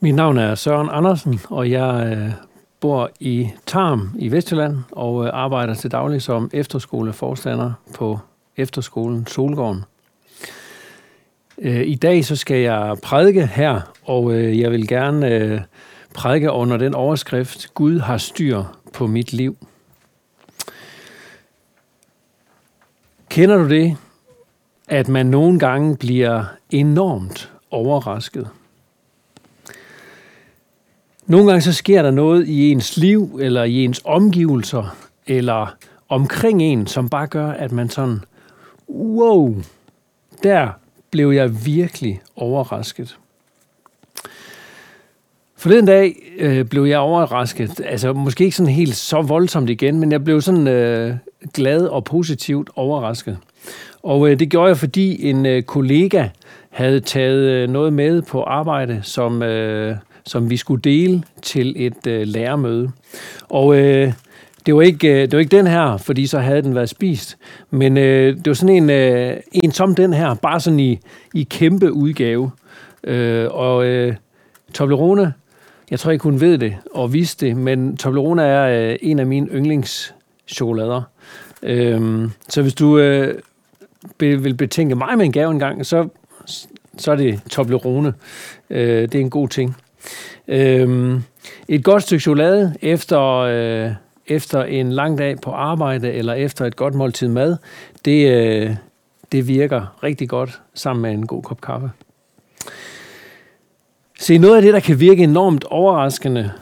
Mit navn er Søren Andersen, og jeg øh, bor i Tarm i Vestjylland og øh, arbejder til daglig som efterskoleforstander på efterskolen Solgården. Øh, I dag så skal jeg prædike her, og øh, jeg vil gerne øh, prædike under den overskrift, Gud har styr på mit liv. Kender du det, at man nogle gange bliver enormt overrasket? Nogle gange så sker der noget i ens liv, eller i ens omgivelser, eller omkring en, som bare gør, at man sådan, wow, der blev jeg virkelig overrasket. Forleden dag øh, blev jeg overrasket, altså måske ikke sådan helt så voldsomt igen, men jeg blev sådan øh, glad og positivt overrasket. Og øh, det gjorde jeg, fordi en øh, kollega havde taget øh, noget med på arbejde, som, øh, som vi skulle dele til et øh, lærermøde. Og øh, det var, ikke, øh, det var ikke den her, fordi så havde den været spist, men øh, det var sådan en, øh, en som den her, bare sådan i, i kæmpe udgave. Øh, og øh, Toblerone, jeg tror ikke hun ved det og vidste det, men Toblerone er øh, en af mine yndlingschokolader. Øh, så hvis du øh, vil betænke mig med en gave engang, så, så er det Toblerone. Øh, det er en god ting. Øh, et godt stykke chokolade efter, øh, efter en lang dag på arbejde eller efter et godt måltid mad, det, øh, det virker rigtig godt sammen med en god kop kaffe. Se, noget af det, der kan virke enormt overraskende,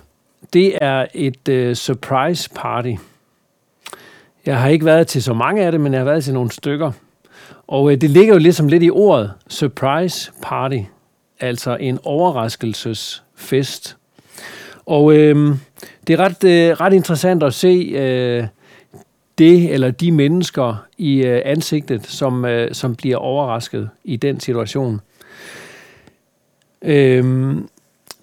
det er et øh, surprise party. Jeg har ikke været til så mange af det, men jeg har været til nogle stykker. Og øh, det ligger jo ligesom lidt i ordet surprise party, altså en overraskelsesfest. Og øh, det er ret, øh, ret interessant at se øh, det eller de mennesker i øh, ansigtet, som, øh, som bliver overrasket i den situation. Øh,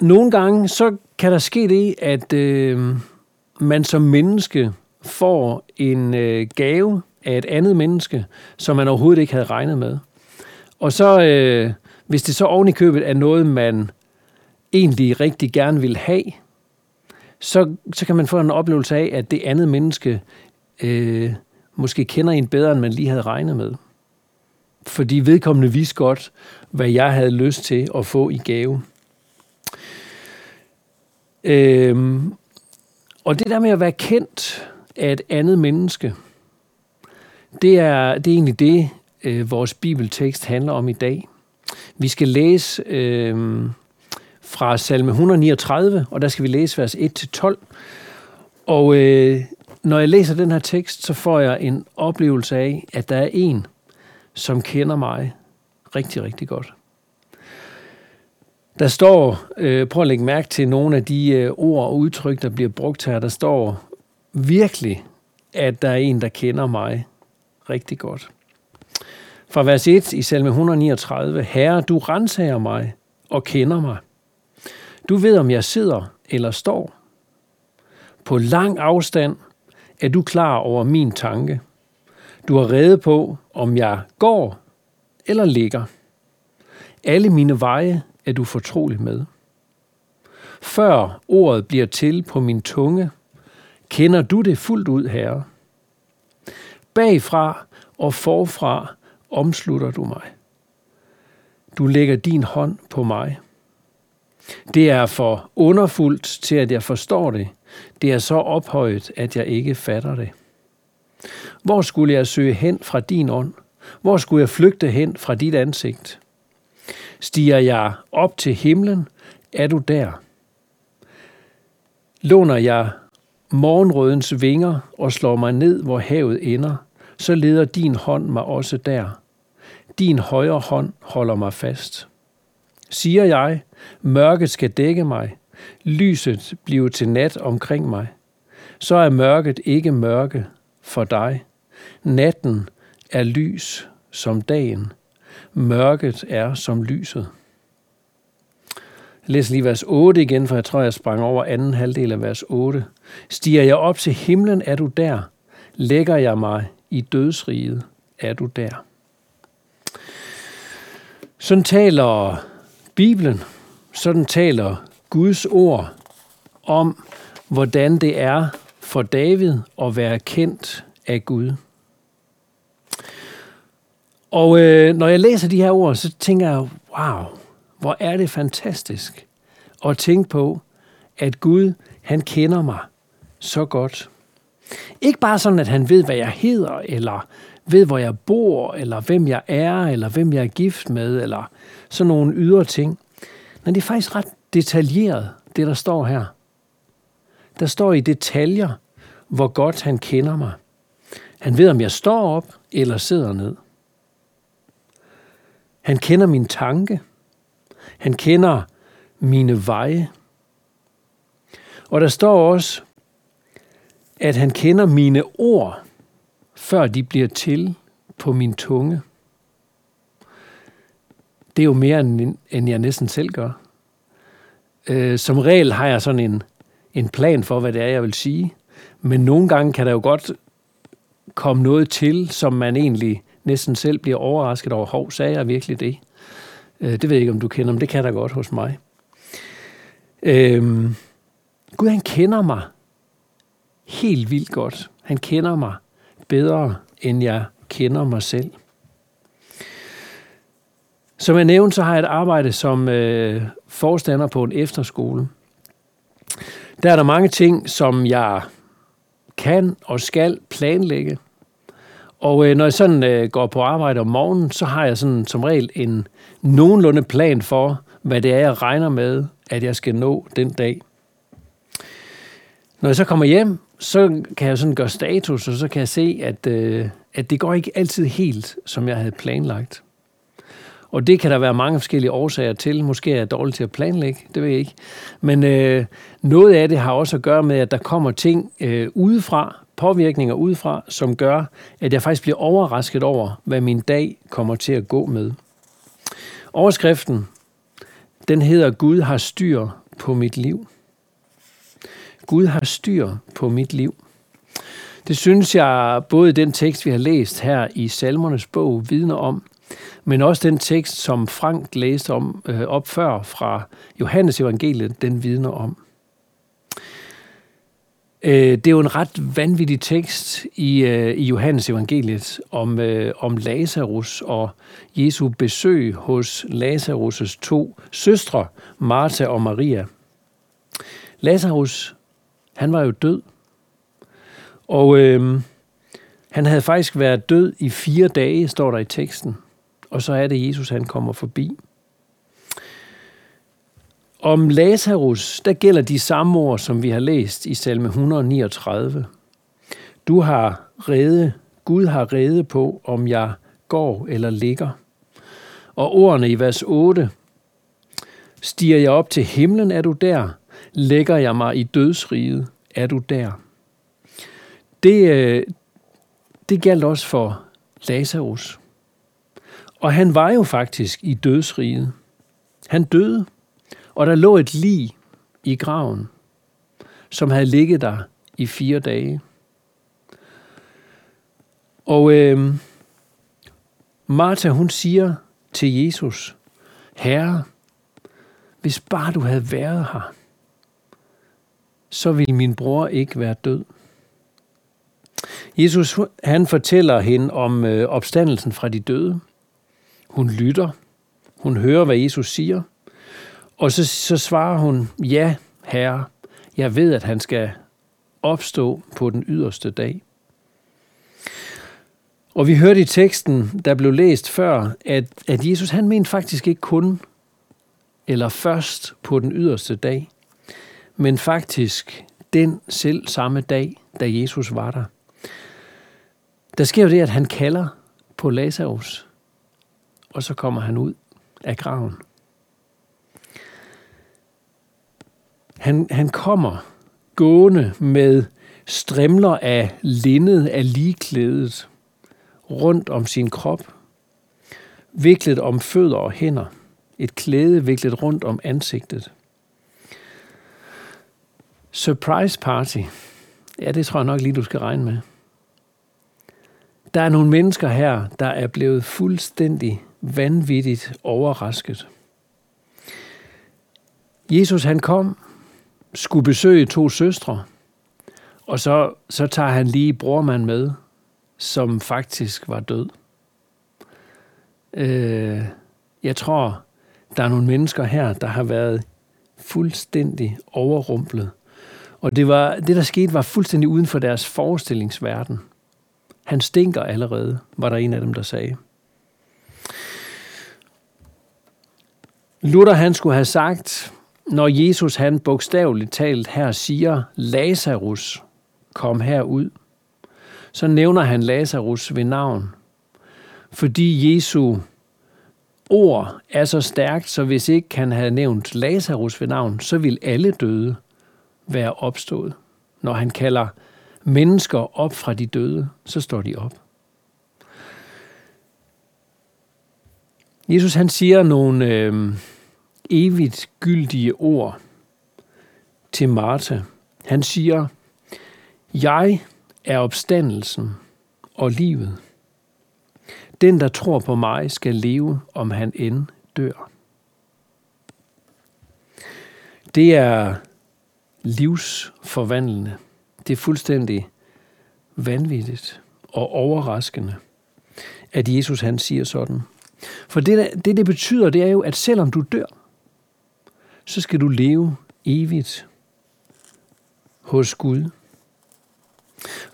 nogle gange så kan der ske det, at øh, man som menneske får en øh, gave af et andet menneske, som man overhovedet ikke havde regnet med. Og så, øh, hvis det så oven i købet er noget, man egentlig rigtig gerne vil have, så, så kan man få en oplevelse af, at det andet menneske øh, måske kender en bedre, end man lige havde regnet med fordi vedkommende vidste godt, hvad jeg havde lyst til at få i gave. Øhm, og det der med at være kendt af et andet menneske, det er, det er egentlig det, øh, vores bibeltekst handler om i dag. Vi skal læse øh, fra salme 139, og der skal vi læse vers 1-12. Og øh, når jeg læser den her tekst, så får jeg en oplevelse af, at der er en, som kender mig rigtig, rigtig godt. Der står, øh, prøv at lægge mærke til nogle af de øh, ord og udtryk, der bliver brugt her. Der står virkelig, at der er en, der kender mig rigtig godt. Fra vers 1 i salme 139. Herre, du renser mig og kender mig. Du ved, om jeg sidder eller står. På lang afstand er du klar over min tanke. Du har rede på, om jeg går eller ligger. Alle mine veje er du fortrolig med. Før ordet bliver til på min tunge, kender du det fuldt ud, Herre. Bagfra og forfra omslutter du mig. Du lægger din hånd på mig. Det er for underfuldt til, at jeg forstår det. Det er så ophøjet, at jeg ikke fatter det. Hvor skulle jeg søge hen fra din ånd? Hvor skulle jeg flygte hen fra dit ansigt? Stiger jeg op til himlen, er du der. Låner jeg morgenrødens vinger og slår mig ned, hvor havet ender, så leder din hånd mig også der. Din højre hånd holder mig fast. Siger jeg, mørket skal dække mig, lyset bliver til nat omkring mig, så er mørket ikke mørke for dig. Natten er lys som dagen. Mørket er som lyset. Jeg læser lige vers 8 igen, for jeg tror, jeg sprang over anden halvdel af vers 8. Stiger jeg op til himlen, er du der. Lægger jeg mig i dødsriget, er du der. Sådan taler Bibelen, sådan taler Guds ord om, hvordan det er for David at være kendt af Gud. Og øh, når jeg læser de her ord, så tænker jeg, wow, hvor er det fantastisk at tænke på, at Gud, han kender mig så godt. Ikke bare sådan, at han ved, hvad jeg hedder, eller ved, hvor jeg bor, eller hvem jeg er, eller hvem jeg er gift med, eller sådan nogle ydre ting. Men det er faktisk ret detaljeret, det der står her. Der står i detaljer, hvor godt han kender mig. Han ved, om jeg står op eller sidder ned. Han kender min tanke. Han kender mine veje. Og der står også, at han kender mine ord, før de bliver til på min tunge. Det er jo mere, end jeg næsten selv gør. Øh, som regel har jeg sådan en, en plan for, hvad det er, jeg vil sige. Men nogle gange kan der jo godt komme noget til, som man egentlig næsten selv bliver overrasket over. Hov, sagde jeg virkelig det? Øh, det ved jeg ikke, om du kender, men det kan der godt hos mig. Øhm, Gud, han kender mig helt vildt godt. Han kender mig bedre, end jeg kender mig selv. Som jeg nævnte, så har jeg et arbejde som øh, forstander på en efterskole. Der er der mange ting, som jeg kan og skal planlægge. Og øh, når jeg sådan øh, går på arbejde om morgenen, så har jeg sådan som regel en nogenlunde plan for, hvad det er, jeg regner med, at jeg skal nå den dag. Når jeg så kommer hjem, så kan jeg sådan gøre status, og så kan jeg se, at, øh, at det går ikke altid helt, som jeg havde planlagt. Og det kan der være mange forskellige årsager til. Måske er jeg dårlig til at planlægge, det ved jeg ikke. Men øh, noget af det har også at gøre med, at der kommer ting øh, udefra, påvirkninger udefra, som gør, at jeg faktisk bliver overrasket over, hvad min dag kommer til at gå med. Overskriften, den hedder Gud har styr på mit liv. Gud har styr på mit liv. Det synes jeg både den tekst, vi har læst her i Salmernes bog, vidner om, men også den tekst, som Frank læste om øh, op før fra Johannes evangeliet, den vidner om. Øh, det er jo en ret vanvittig tekst i, øh, i Johannes evangeliet om, øh, om Lazarus og Jesu besøg hos Lazarus' to søstre, Martha og Maria. Lazarus, han var jo død. Og øh, han havde faktisk været død i fire dage, står der i teksten. Og så er det, Jesus han kommer forbi. Om Lazarus, der gælder de samme ord, som vi har læst i salme 139. Du har rede, Gud har rede på, om jeg går eller ligger. Og ordene i vers 8. Stiger jeg op til himlen, er du der. Lægger jeg mig i dødsriget, er du der. Det, øh, det galt også for Lazarus. Og han var jo faktisk i dødsriget. Han døde, og der lå et lig i graven, som havde ligget der i fire dage. Og øh, Martha, hun siger til Jesus, Herre, hvis bare du havde været her, så ville min bror ikke være død. Jesus, han fortæller hende om øh, opstandelsen fra de døde. Hun lytter. Hun hører, hvad Jesus siger. Og så, så svarer hun, ja, herre, jeg ved, at han skal opstå på den yderste dag. Og vi hørte i teksten, der blev læst før, at, at Jesus han mente faktisk ikke kun eller først på den yderste dag, men faktisk den selv samme dag, da Jesus var der. Der sker jo det, at han kalder på Lazarus og så kommer han ud af graven. Han, han kommer gående med strimler af lindet af ligeklædet rundt om sin krop, viklet om fødder og hænder, et klæde viklet rundt om ansigtet. Surprise party. Ja, det tror jeg nok lige, du skal regne med. Der er nogle mennesker her, der er blevet fuldstændig vanvittigt overrasket. Jesus han kom, skulle besøge to søstre, og så, så tager han lige brormand med, som faktisk var død. Øh, jeg tror, der er nogle mennesker her, der har været fuldstændig overrumplet. Og det, var, det, der skete, var fuldstændig uden for deres forestillingsverden. Han stinker allerede, var der en af dem, der sagde. Luther han skulle have sagt, når Jesus han bogstaveligt talt her siger, Lazarus, kom herud, så nævner han Lazarus ved navn. Fordi Jesu ord er så stærkt, så hvis ikke han havde nævnt Lazarus ved navn, så vil alle døde være opstået. Når han kalder mennesker op fra de døde, så står de op. Jesus han siger nogle øh, evigt gyldige ord til Martha. Han siger, jeg er opstandelsen og livet. Den, der tror på mig, skal leve, om han end dør. Det er livsforvandlende. Det er fuldstændig vanvittigt og overraskende, at Jesus han siger sådan. For det, det, det betyder, det er jo, at selvom du dør, så skal du leve evigt hos Gud.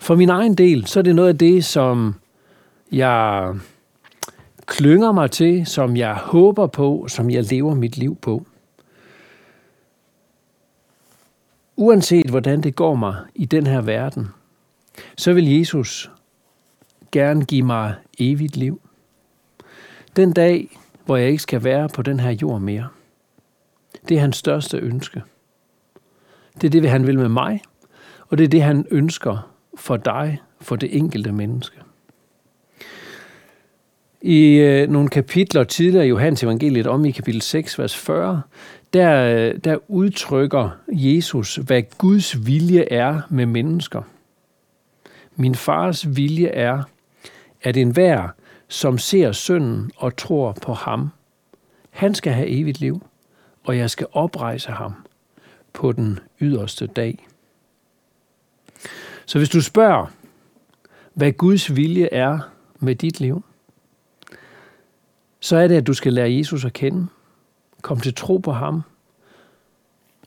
For min egen del, så er det noget af det, som jeg klynger mig til, som jeg håber på, som jeg lever mit liv på. Uanset hvordan det går mig i den her verden, så vil Jesus gerne give mig evigt liv. Den dag, hvor jeg ikke skal være på den her jord mere. Det er hans største ønske. Det er det, han vil med mig, og det er det, han ønsker for dig, for det enkelte menneske. I øh, nogle kapitler tidligere i Johannes evangeliet om i kapitel 6, vers 40, der, der udtrykker Jesus, hvad Guds vilje er med mennesker. Min fars vilje er, at enhver, som ser sønnen og tror på ham, han skal have evigt liv, og jeg skal oprejse ham på den yderste dag. Så hvis du spørger, hvad Guds vilje er med dit liv, så er det, at du skal lære Jesus at kende, komme til tro på ham,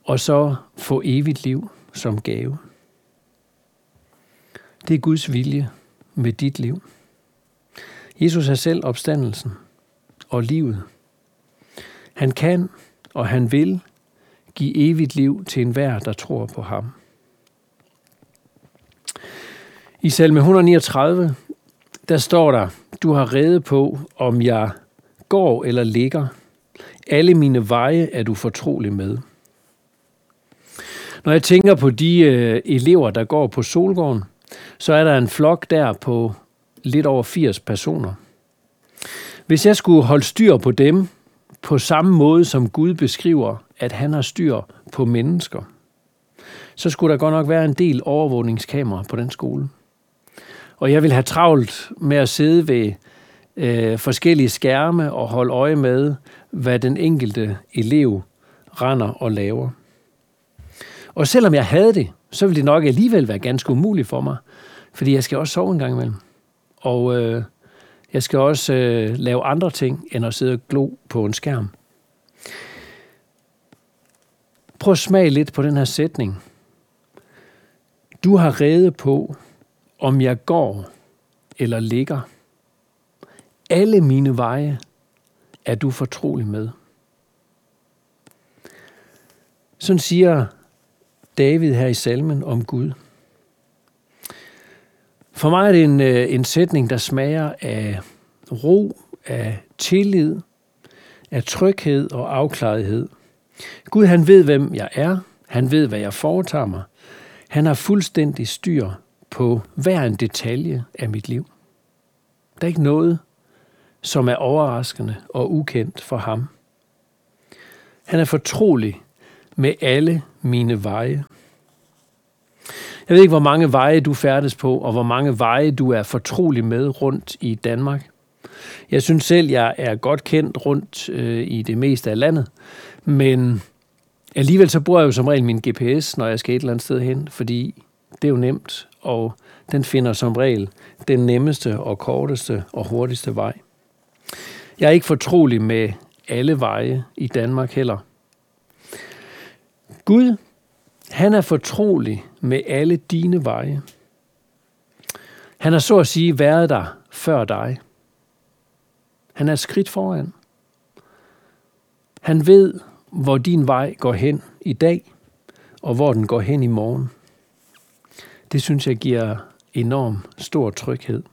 og så få evigt liv som gave. Det er Guds vilje med dit liv. Jesus er selv opstandelsen og livet. Han kan og han vil give evigt liv til enhver, der tror på ham. I salme 139, der står der, du har rede på, om jeg går eller ligger. Alle mine veje er du fortrolig med. Når jeg tænker på de øh, elever, der går på Solgården, så er der en flok der på lidt over 80 personer. Hvis jeg skulle holde styr på dem på samme måde, som Gud beskriver, at han har styr på mennesker, så skulle der godt nok være en del overvågningskamera på den skole. Og jeg vil have travlt med at sidde ved øh, forskellige skærme og holde øje med, hvad den enkelte elev render og laver. Og selvom jeg havde det, så ville det nok alligevel være ganske umuligt for mig, fordi jeg skal også sove en gang imellem. Og øh, jeg skal også øh, lave andre ting, end at sidde og glo på en skærm. Prøv at smage lidt på den her sætning. Du har rede på, om jeg går eller ligger. Alle mine veje er du fortrolig med. Sådan siger David her i salmen om Gud. For mig er det en, øh, en sætning, der smager af ro, af tillid, af tryghed og afklarethed. Gud han ved, hvem jeg er. Han ved, hvad jeg foretager mig. Han har fuldstændig styr på hver en detalje af mit liv. Der er ikke noget, som er overraskende og ukendt for ham. Han er fortrolig med alle mine veje. Jeg ved ikke, hvor mange veje du færdes på, og hvor mange veje du er fortrolig med rundt i Danmark. Jeg synes selv, jeg er godt kendt rundt øh, i det meste af landet, men Alligevel så bruger jeg jo som regel min GPS, når jeg skal et eller andet sted hen, fordi det er jo nemt, og den finder som regel den nemmeste og korteste og hurtigste vej. Jeg er ikke fortrolig med alle veje i Danmark heller. Gud, han er fortrolig med alle dine veje. Han har så at sige været der før dig. Han er et skridt foran. Han ved, hvor din vej går hen i dag, og hvor den går hen i morgen. Det synes jeg giver enorm stor tryghed.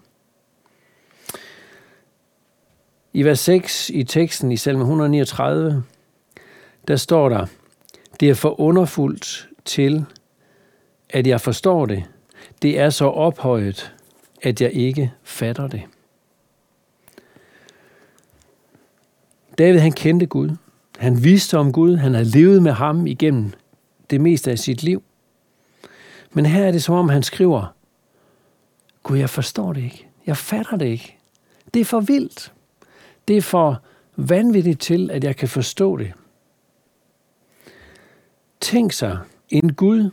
I vers 6 i teksten i salme 139, der står der, det er for underfuldt til, at jeg forstår det. Det er så ophøjet, at jeg ikke fatter det. David han kendte Gud. Han vidste om Gud. Han havde levet med ham igennem det meste af sit liv. Men her er det som om han skriver, Gud, jeg forstår det ikke. Jeg fatter det ikke. Det er for vildt. Det er for vanvittigt til, at jeg kan forstå det. Tænk sig en Gud,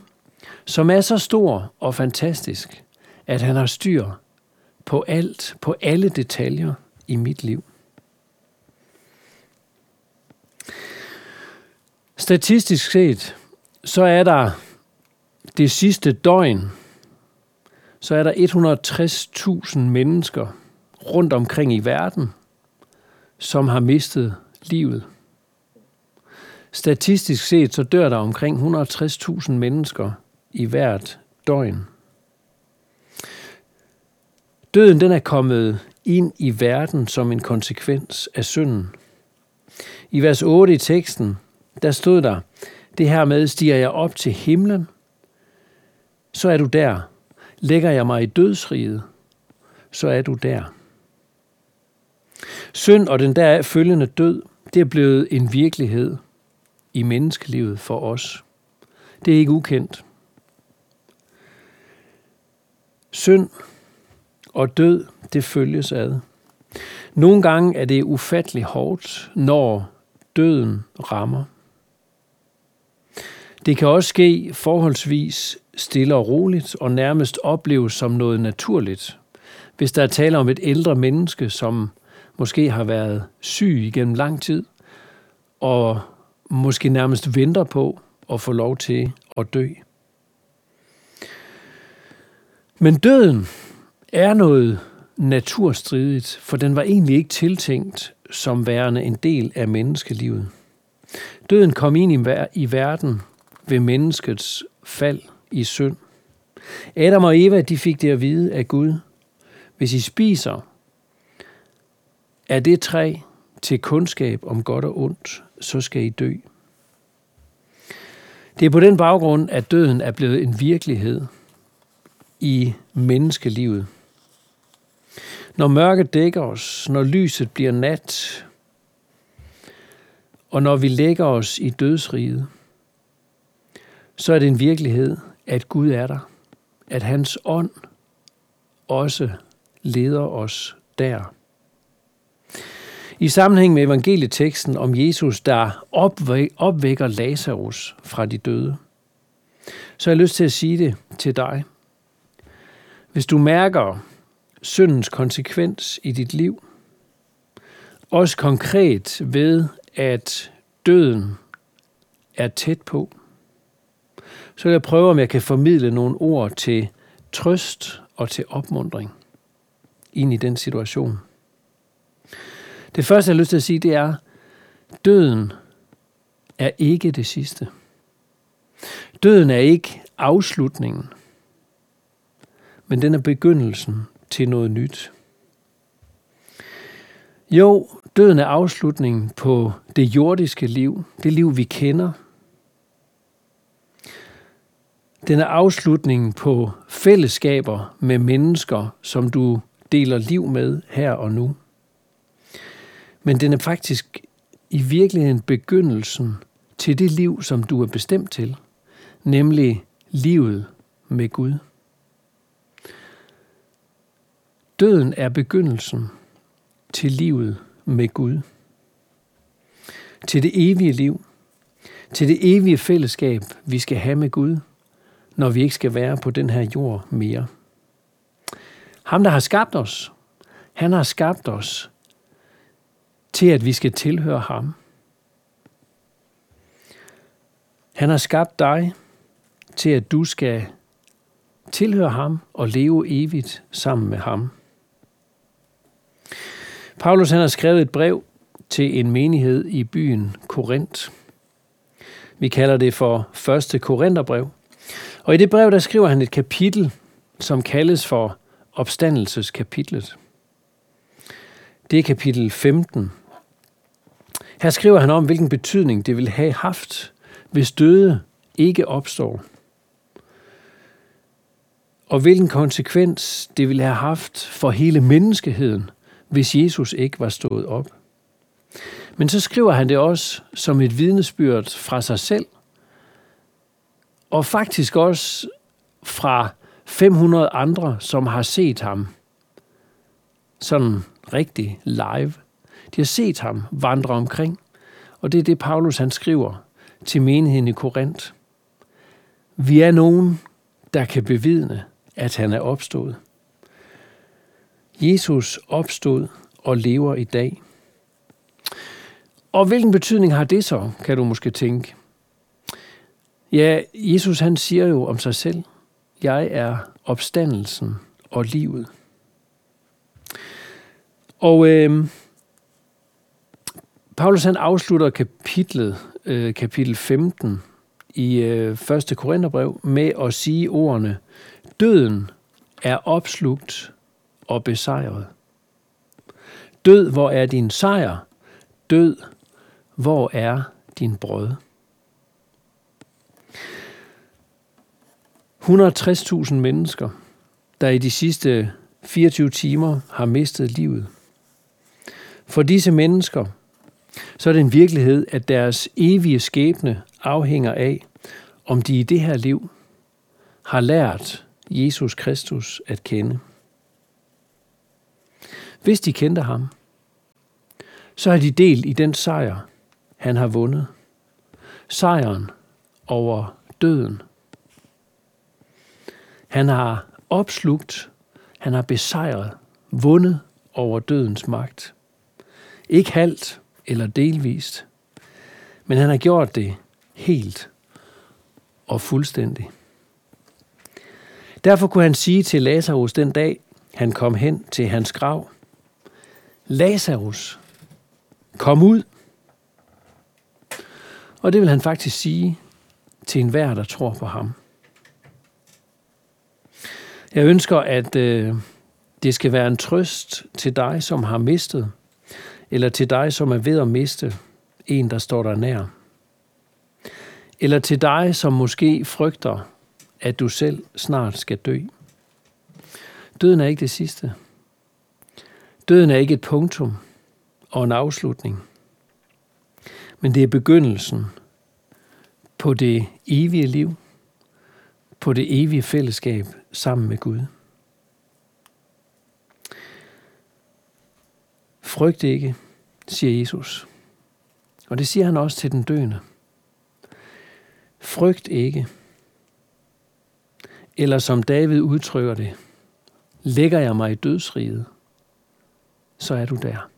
som er så stor og fantastisk, at han har styr på alt, på alle detaljer i mit liv. Statistisk set, så er der det sidste døgn, så er der 160.000 mennesker rundt omkring i verden, som har mistet livet. Statistisk set så dør der omkring 160.000 mennesker i hvert døgn. Døden den er kommet ind i verden som en konsekvens af synden. I vers 8 i teksten, der stod der, det her med, stiger jeg op til himlen, så er du der. Lægger jeg mig i dødsriget, så er du der. Synd og den der følgende død, det er blevet en virkelighed i menneskelivet for os. Det er ikke ukendt. Synd og død, det følges ad. Nogle gange er det ufattelig hårdt, når døden rammer. Det kan også ske forholdsvis stille og roligt og nærmest opleves som noget naturligt. Hvis der er tale om et ældre menneske, som måske har været syg igennem lang tid, og måske nærmest venter på at få lov til at dø. Men døden er noget naturstridigt, for den var egentlig ikke tiltænkt som værende en del af menneskelivet. Døden kom ind i verden ved menneskets fald i synd. Adam og Eva de fik det at vide af Gud. Hvis I spiser er det træ til kundskab om godt og ondt, så skal I dø. Det er på den baggrund, at døden er blevet en virkelighed i menneskelivet. Når mørket dækker os, når lyset bliver nat, og når vi lægger os i dødsriget, så er det en virkelighed, at Gud er der. At hans ånd også leder os der. I sammenhæng med evangelieteksten om Jesus, der opvækker Lazarus fra de døde, så har jeg lyst til at sige det til dig. Hvis du mærker syndens konsekvens i dit liv, også konkret ved, at døden er tæt på, så vil jeg prøve, om jeg kan formidle nogle ord til trøst og til opmundring ind i den situation. Det første, jeg har lyst til at sige, det er, døden er ikke det sidste. Døden er ikke afslutningen, men den er begyndelsen til noget nyt. Jo, døden er afslutningen på det jordiske liv, det liv vi kender. Den er afslutningen på fællesskaber med mennesker, som du deler liv med her og nu. Men den er faktisk i virkeligheden begyndelsen til det liv, som du er bestemt til, nemlig livet med Gud. Døden er begyndelsen til livet med Gud. Til det evige liv. til det evige fællesskab, vi skal have med Gud, når vi ikke skal være på den her jord mere. Ham, der har skabt os, han har skabt os til, at vi skal tilhøre ham. Han har skabt dig til, at du skal tilhøre ham og leve evigt sammen med ham. Paulus han har skrevet et brev til en menighed i byen Korinth. Vi kalder det for første Korintherbrev. Og i det brev, der skriver han et kapitel, som kaldes for opstandelseskapitlet. Det er kapitel 15. Her skriver han om, hvilken betydning det vil have haft, hvis døde ikke opstår. Og hvilken konsekvens det ville have haft for hele menneskeheden, hvis Jesus ikke var stået op. Men så skriver han det også som et vidnesbyrd fra sig selv, og faktisk også fra 500 andre, som har set ham sådan rigtig live. De har set ham vandre omkring, og det er det, Paulus han skriver til menigheden i Korinth. Vi er nogen, der kan bevidne, at han er opstået. Jesus opstod og lever i dag. Og hvilken betydning har det så, kan du måske tænke? Ja, Jesus han siger jo om sig selv, jeg er opstandelsen og livet. Og øh, Paulus han afslutter kapitlet, øh, kapitel 15 i øh, 1. Korintherbrev med at sige ordene, døden er opslugt og besejret. Død, hvor er din sejr? Død, hvor er din brød? 160.000 mennesker, der i de sidste 24 timer har mistet livet. For disse mennesker, så er det en virkelighed, at deres evige skæbne afhænger af, om de i det her liv har lært Jesus Kristus at kende. Hvis de kendte ham, så har de del i den sejr, han har vundet. Sejren over døden. Han har opslugt, han har besejret, vundet over dødens magt. Ikke halvt eller delvist, men han har gjort det helt og fuldstændig. Derfor kunne han sige til Lazarus den dag, han kom hen til hans grav, Lazarus, kom ud. Og det vil han faktisk sige til enhver, der tror på ham. Jeg ønsker, at øh, det skal være en trøst til dig, som har mistet, eller til dig, som er ved at miste en, der står der nær. Eller til dig, som måske frygter, at du selv snart skal dø. Døden er ikke det sidste. Døden er ikke et punktum og en afslutning, men det er begyndelsen på det evige liv, på det evige fællesskab sammen med Gud. Frygt ikke, siger Jesus. Og det siger han også til den døende. Frygt ikke. Eller som David udtrykker det, lægger jeg mig i dødsriget, så er du der.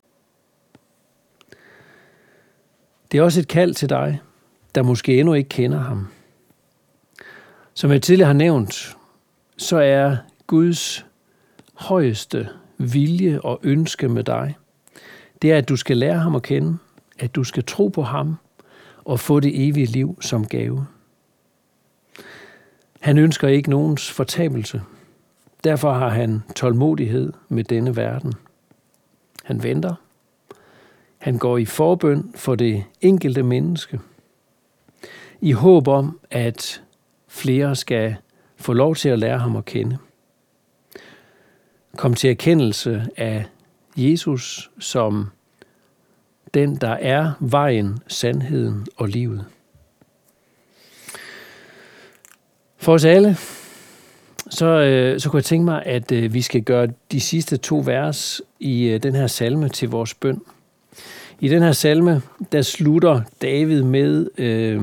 Det er også et kald til dig, der måske endnu ikke kender ham. Som jeg tidligere har nævnt, så er Guds højeste vilje og ønske med dig, det er, at du skal lære ham at kende, at du skal tro på ham og få det evige liv som gave. Han ønsker ikke nogens fortabelse. Derfor har han tålmodighed med denne verden. Han venter. Han går i forbøn for det enkelte menneske. I håb om, at flere skal få lov til at lære ham at kende. Kom til erkendelse af Jesus som den, der er vejen, sandheden og livet. For os alle, så, øh, så kunne jeg tænke mig, at øh, vi skal gøre de sidste to vers i øh, den her salme til vores bøn. I den her salme, der slutter David med øh,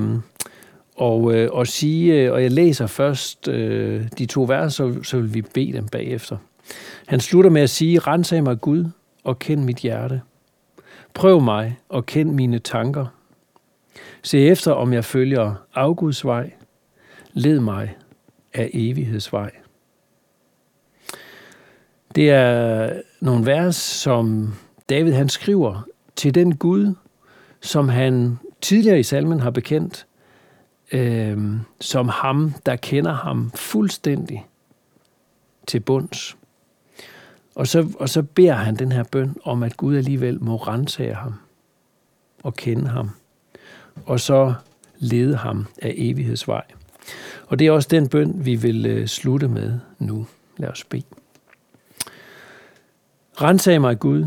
og, øh, og sige, øh, og jeg læser først øh, de to vers, så, så vil vi bede dem bagefter. Han slutter med at sige, rens af mig Gud og kend mit hjerte. Prøv mig og kend mine tanker. Se efter, om jeg følger afguds vej. Led mig af evighedsvej. Det er nogle vers, som David han skriver til den Gud, som han tidligere i salmen har bekendt, øh, som ham, der kender ham fuldstændig til bunds. Og så, og så beder han den her bøn om, at Gud alligevel må rense ham og kende ham, og så lede ham af evighedsvej. Og det er også den bøn, vi vil øh, slutte med nu. Lad os bede. Rensag mig, Gud,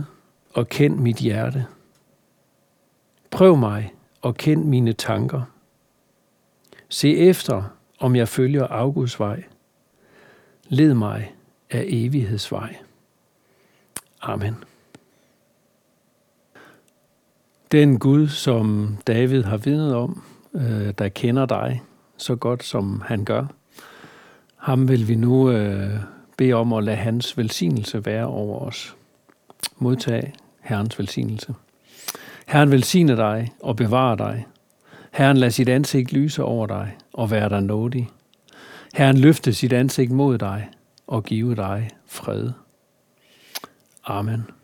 og kend mit hjerte. Prøv mig og kend mine tanker. Se efter, om jeg følger Augusts vej. Led mig af evighedsvej. Amen. Den Gud, som David har vidnet om, øh, der kender dig så godt, som han gør, ham vil vi nu øh, bede om at lade hans velsignelse være over os. Modtag Herrens velsignelse. Herren velsigne dig og bevare dig. Herren lad sit ansigt lyse over dig og være dig nådig. Herren løfte sit ansigt mod dig og give dig fred. Amen.